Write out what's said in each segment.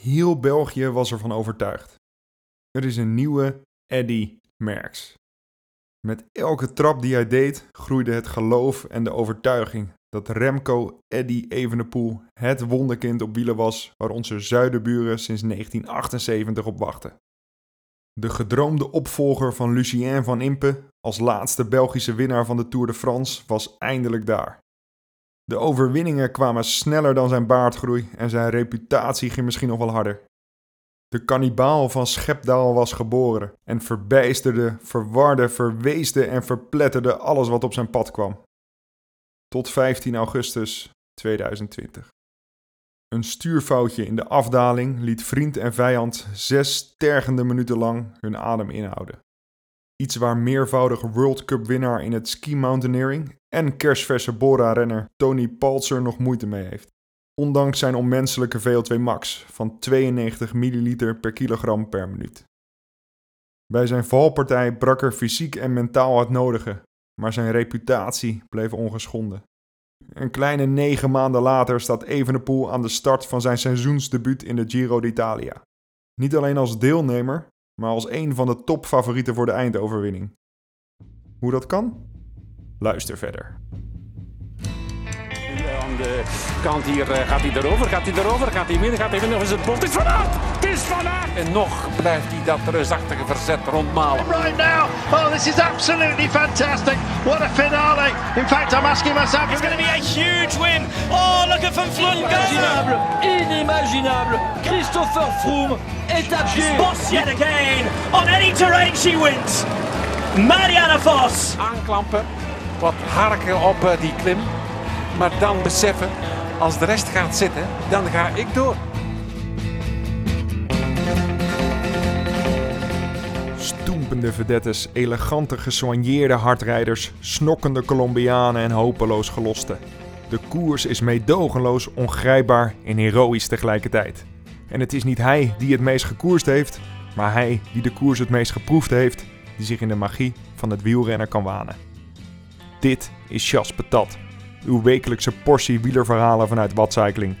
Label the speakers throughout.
Speaker 1: Heel België was ervan overtuigd. Er is een nieuwe Eddy Merckx. Met elke trap die hij deed, groeide het geloof en de overtuiging dat Remco Eddy Evenepoel het wonderkind op wielen was waar onze zuidenburen sinds 1978 op wachten. De gedroomde opvolger van Lucien van Impe als laatste Belgische winnaar van de Tour de France was eindelijk daar. De overwinningen kwamen sneller dan zijn baardgroei en zijn reputatie ging misschien nog wel harder. De kannibaal van Schepdaal was geboren en verbijsterde, verwarde, verweesde en verpletterde alles wat op zijn pad kwam. Tot 15 augustus 2020. Een stuurfoutje in de afdaling liet vriend en vijand zes tergende minuten lang hun adem inhouden. Iets waar meervoudig World Cup winnaar in het ski mountaineering en kerstverse Bora-renner Tony Paltzer nog moeite mee heeft. Ondanks zijn onmenselijke VO2 max van 92 ml per kilogram per minuut. Bij zijn valpartij brak er fysiek en mentaal het nodige, maar zijn reputatie bleef ongeschonden. Een kleine negen maanden later staat Evenepoel aan de start van zijn seizoensdebuut in de Giro d'Italia. Niet alleen als deelnemer, maar als een van de topfavorieten voor de eindoverwinning. Hoe dat kan? Luister verder.
Speaker 2: Aan de kant hier eh, gaat hij erover, gaat hij erover, gaat hij midden, gaat hij midden, of is het bot? Is Van Aert! Het is Van Aert! En nog blijft hij dat reusachtige verzet rondmalen.
Speaker 3: right now. Oh, this is absolutely fantastic. What a finale. In fact, I'm asking myself.
Speaker 4: It's going to be a huge win. Oh, look at Van Vleuten.
Speaker 5: Inimaginable, inimaginable. Christopher Froome est à pied.
Speaker 4: Boss yet again. On any terrain she wins. Marianne Vos.
Speaker 2: Aanklampen, wat harken op eh, die klim. Maar dan beseffen, als de rest gaat zitten, dan ga ik door.
Speaker 1: Stoempende vedettes, elegante gesoigneerde hardrijders, snokkende Colombianen en hopeloos gelosten. De koers is meedogenloos, ongrijpbaar en heroïs tegelijkertijd. En het is niet hij die het meest gekoerst heeft, maar hij die de koers het meest geproefd heeft, die zich in de magie van het wielrennen kan wanen. Dit is Chas Patat, uw wekelijkse portie wielerverhalen vanuit Watcycling.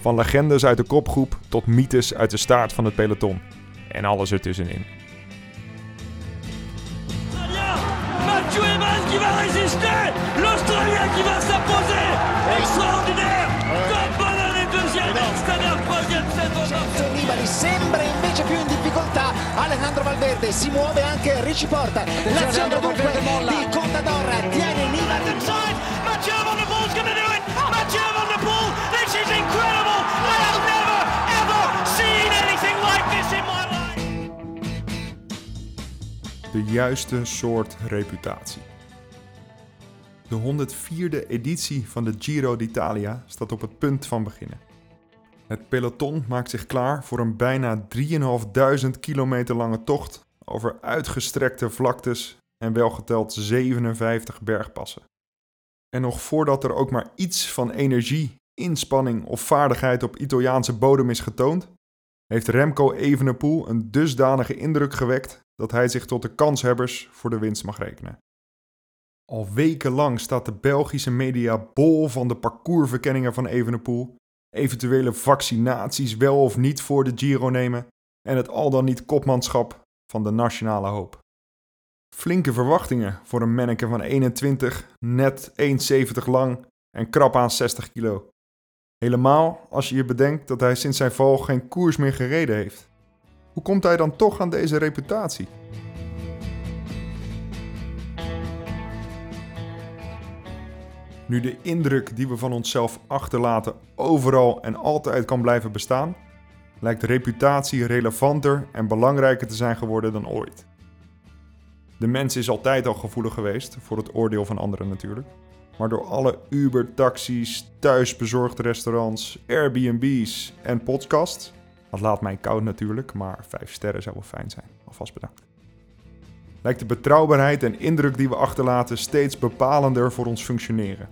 Speaker 1: Van legendes uit de kopgroep tot mythes uit de staart van het peloton. En alles ertussenin.
Speaker 4: Résister. L'Australien qui va s'imposer. Extraordinaire. Tom Bonnell est deuxième. Stannard troisième.
Speaker 6: Vincenzo Nibali sembra invece più in difficoltà Alejandro Valverde si muove anche Ricci Porta l'azione dunque di Contador tiene Nibali
Speaker 4: inside. Mathieu Van der Poel's to do it. Mathieu Van der Poel. This is incredible. I have never, ever seen anything like this in my life.
Speaker 1: De juiste soort reputatie. De 104e editie van de Giro d'Italia staat op het punt van beginnen. Het peloton maakt zich klaar voor een bijna 3.500 kilometer lange tocht over uitgestrekte vlaktes en welgeteld 57 bergpassen. En nog voordat er ook maar iets van energie, inspanning of vaardigheid op Italiaanse bodem is getoond, heeft Remco Evenepoel een dusdanige indruk gewekt dat hij zich tot de kanshebbers voor de winst mag rekenen. Al wekenlang staat de Belgische media bol van de parcoursverkenningen van Evenepoel, eventuele vaccinaties wel of niet voor de Giro nemen en het al dan niet kopmanschap van de nationale hoop. Flinke verwachtingen voor een manneke van 21, net 1,70 lang en krap aan 60 kilo. Helemaal als je je bedenkt dat hij sinds zijn val geen koers meer gereden heeft. Hoe komt hij dan toch aan deze reputatie? Nu de indruk die we van onszelf achterlaten overal en altijd kan blijven bestaan, lijkt reputatie relevanter en belangrijker te zijn geworden dan ooit. De mens is altijd al gevoelig geweest voor het oordeel van anderen natuurlijk. Maar door alle Uber-taxis, thuisbezorgde restaurants, Airbnb's en podcasts, dat laat mij koud natuurlijk, maar 5 sterren zou wel fijn zijn. Alvast bedankt. Lijkt de betrouwbaarheid en indruk die we achterlaten steeds bepalender voor ons functioneren.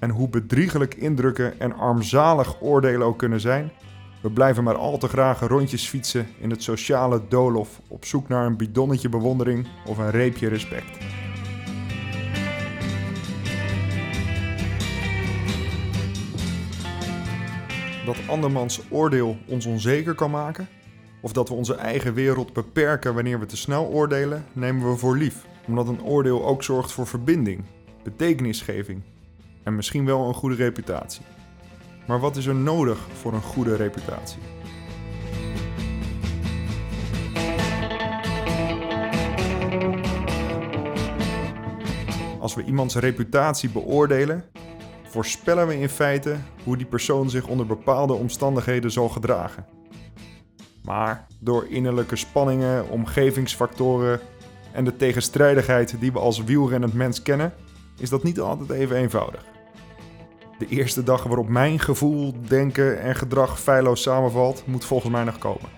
Speaker 1: En hoe bedriegelijk indrukken en armzalig oordelen ook kunnen zijn, we blijven maar al te graag rondjes fietsen in het sociale doolhof op zoek naar een bidonnetje bewondering of een reepje respect. dat andermans oordeel ons onzeker kan maken, of dat we onze eigen wereld beperken wanneer we te snel oordelen, nemen we voor lief, omdat een oordeel ook zorgt voor verbinding, betekenisgeving en misschien wel een goede reputatie. Maar wat is er nodig voor een goede reputatie? Als we iemands reputatie beoordelen, voorspellen we in feite hoe die persoon zich onder bepaalde omstandigheden zal gedragen. Maar door innerlijke spanningen, omgevingsfactoren en de tegenstrijdigheid die we als wielrennend mens kennen, is dat niet altijd even eenvoudig. De eerste dag waarop mijn gevoel, denken en gedrag feilloos samenvalt, moet volgens mij nog komen.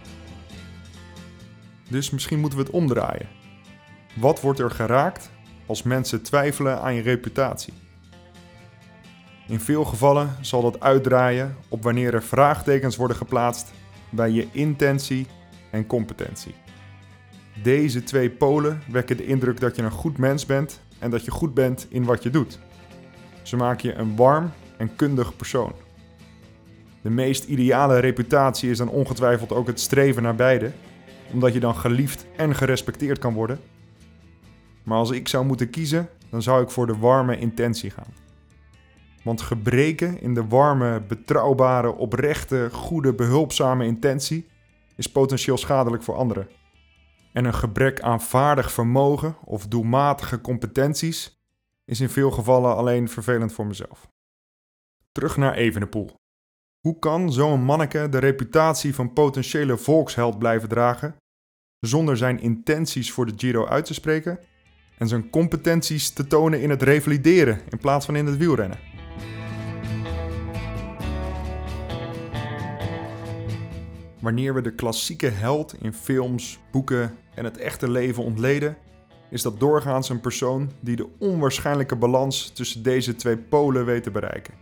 Speaker 1: Dus misschien moeten we het omdraaien. Wat wordt er geraakt als mensen twijfelen aan je reputatie? In veel gevallen zal dat uitdraaien op wanneer er vraagtekens worden geplaatst bij je intentie en competentie. Deze twee polen wekken de indruk dat je een goed mens bent en dat je goed bent in wat je doet. Ze maken je een warm en kundig persoon. De meest ideale reputatie is dan ongetwijfeld ook het streven naar beide, omdat je dan geliefd en gerespecteerd kan worden. Maar als ik zou moeten kiezen, dan zou ik voor de warme intentie gaan. Want gebreken in de warme, betrouwbare, oprechte, goede, behulpzame intentie is potentieel schadelijk voor anderen. En een gebrek aan vaardig vermogen of doelmatige competenties is in veel gevallen alleen vervelend voor mezelf. Terug naar Evenepoel. Hoe kan zo'n manneke de reputatie van potentiële volksheld blijven dragen zonder zijn intenties voor de Giro uit te spreken en zijn competenties te tonen in het revalideren in plaats van in het wielrennen? Wanneer we de klassieke held in films, boeken en het echte leven ontleden, is dat doorgaans een persoon die de onwaarschijnlijke balans tussen deze twee polen weet te bereiken.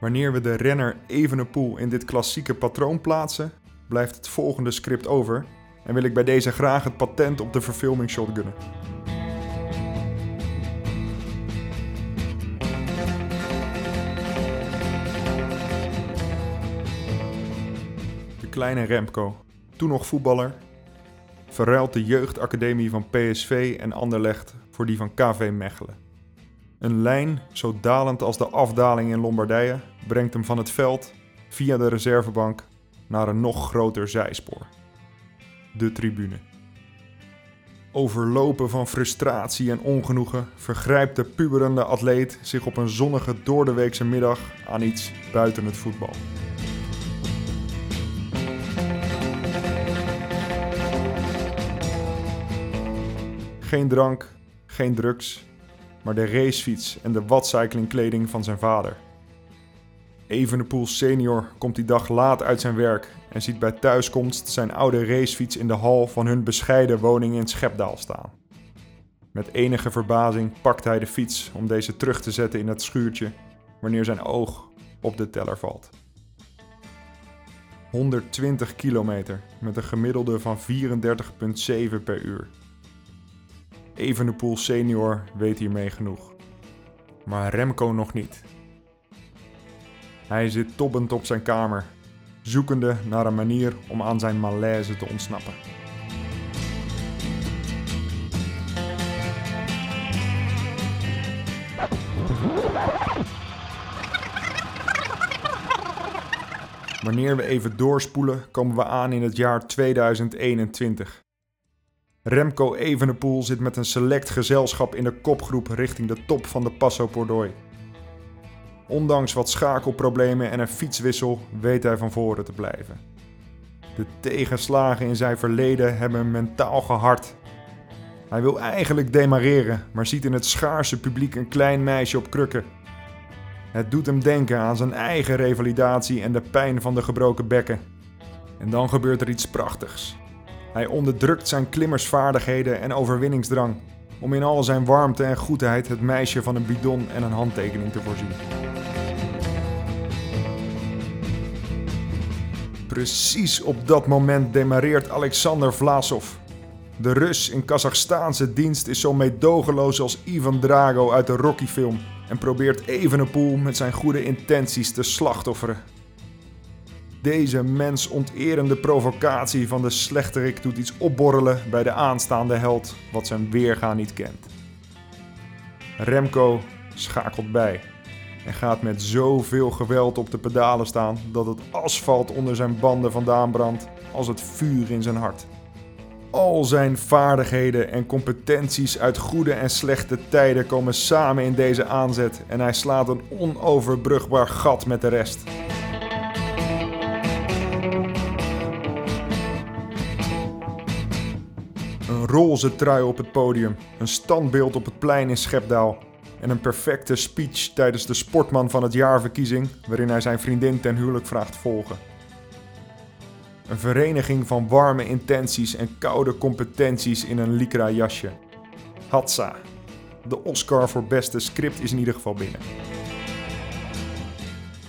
Speaker 1: Wanneer we de renner Evenepoel in dit klassieke patroon plaatsen, blijft het volgende script over en wil ik bij deze graag het patent op de verfilming shotgunnen. De kleine Remco, toen nog voetballer, verruilt de jeugdacademie van PSV en Anderlecht voor die van KV Mechelen. Een lijn zo dalend als de afdaling in Lombardije brengt hem van het veld via de reservebank naar een nog groter zijspoor. De tribune. Overlopen van frustratie en ongenoegen vergrijpt de puberende atleet zich op een zonnige doordeweekse middag aan iets buiten het voetbal. Geen drank, geen drugs, maar de racefiets en de watcyclingkleding van zijn vader. Evenepoel senior komt die dag laat uit zijn werk en ziet bij thuiskomst zijn oude racefiets in de hal van hun bescheiden woning in Schepdaal staan. Met enige verbazing pakt hij de fiets om deze terug te zetten in het schuurtje wanneer zijn oog op de teller valt. 120 kilometer met een gemiddelde van 34,7 per uur. Evenepoel senior weet hiermee genoeg. Maar Remco nog niet. Hij zit tobbend op zijn kamer, zoekende naar een manier om aan zijn malaise te ontsnappen. Wanneer we even doorspoelen, komen we aan in het jaar 2021. Remco Evenepoel zit met een select gezelschap in de kopgroep richting de top van de Passo Pordoi. Ondanks wat schakelproblemen en een fietswissel weet hij van voren te blijven. De tegenslagen in zijn verleden hebben hem mentaal gehard. Hij wil eigenlijk demareren, maar ziet in het schaarse publiek een klein meisje op krukken. Het doet hem denken aan zijn eigen revalidatie en de pijn van de gebroken bekken. En dan gebeurt er iets prachtigs. Hij onderdrukt zijn klimmersvaardigheden en overwinningsdrang om in al zijn warmte en goedheid het meisje van een bidon en een handtekening te voorzien. Precies op dat moment demareert Alexander Vlasov. De Rus in Kazachstaanse dienst is zo meedogenloos als Ivan Drago uit de Rocky-film en probeert Evenepoel met zijn goede intenties te slachtofferen. Deze mensonterende provocatie van de slechterik doet iets opborrelen bij de aanstaande held wat zijn weerga niet kent. Remco schakelt bij en gaat met zoveel geweld op de pedalen staan dat het asfalt onder zijn banden vandaan brandt als het vuur in zijn hart. Al zijn vaardigheden en competenties uit goede en slechte tijden komen samen in deze aanzet en hij slaat een onoverbrugbaar gat met de rest. Roze trui op het podium, een standbeeld op het plein in Schepdaal en een perfecte speech tijdens de Sportman van het Jaarverkiezing, waarin hij zijn vriendin ten huwelijk vraagt volgen. Een vereniging van warme intenties en koude competenties in een lycra jasje. Hatsa. De Oscar voor beste script is in ieder geval binnen.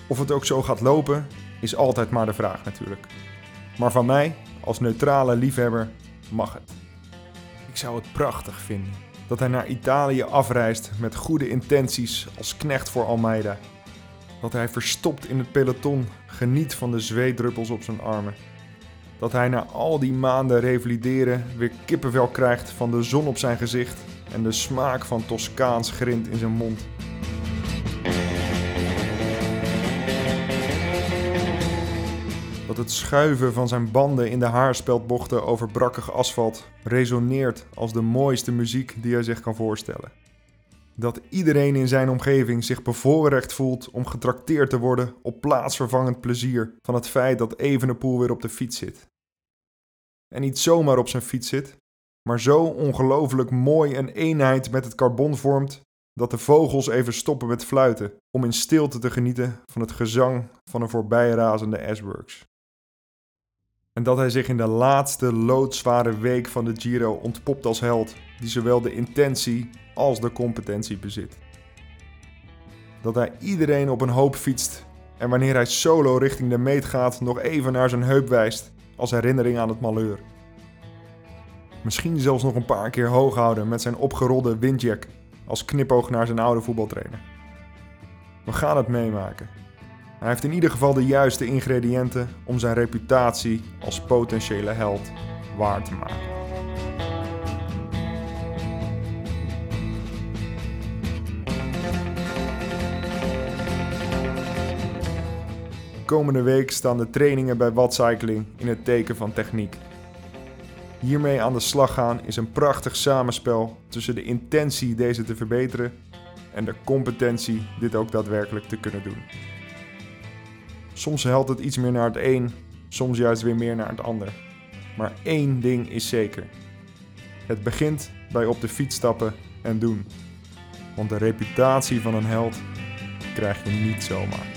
Speaker 1: Of het ook zo gaat lopen, is altijd maar de vraag natuurlijk. Maar van mij, als neutrale liefhebber, mag het. Ik zou het prachtig vinden dat hij naar Italië afreist met goede intenties als knecht voor Almeida. Dat hij verstopt in het peloton geniet van de zweetdruppels op zijn armen. Dat hij na al die maanden revalideren weer kippenvel krijgt van de zon op zijn gezicht en de smaak van Toscaans grind in zijn mond. Het schuiven van zijn banden in de haarspeldbochten over brakkig asfalt resoneert als de mooiste muziek die hij zich kan voorstellen. Dat iedereen in zijn omgeving zich bevoorrecht voelt om getrakteerd te worden op plaatsvervangend plezier van het feit dat Evenepoel weer op de fiets zit. En niet zomaar op zijn fiets zit, maar zo ongelooflijk mooi een eenheid met het carbon vormt dat de vogels even stoppen met fluiten om in stilte te genieten van het gezang van een voorbijrazende S-Works. En dat hij zich in de laatste loodzware week van de Giro ontpopt als held, die zowel de intentie als de competentie bezit. Dat hij iedereen op een hoop fietst en wanneer hij solo richting de meet gaat nog even naar zijn heup wijst als herinnering aan het malheur. Misschien zelfs nog een paar keer hoog houden met zijn opgerolde windjack als knipoog naar zijn oude voetbaltrainer. We gaan het meemaken. Hij heeft in ieder geval de juiste ingrediënten om zijn reputatie als potentiële held waar te maken. Komende week staan de trainingen bij Wattcycling in het teken van techniek. Hiermee aan de slag gaan is een prachtig samenspel tussen de intentie deze te verbeteren en de competentie dit ook daadwerkelijk te kunnen doen. Soms helpt het iets meer naar het een, soms juist weer meer naar het ander. Maar één ding is zeker. Het begint bij op de fiets stappen en doen. Want de reputatie van een held krijg je niet zomaar.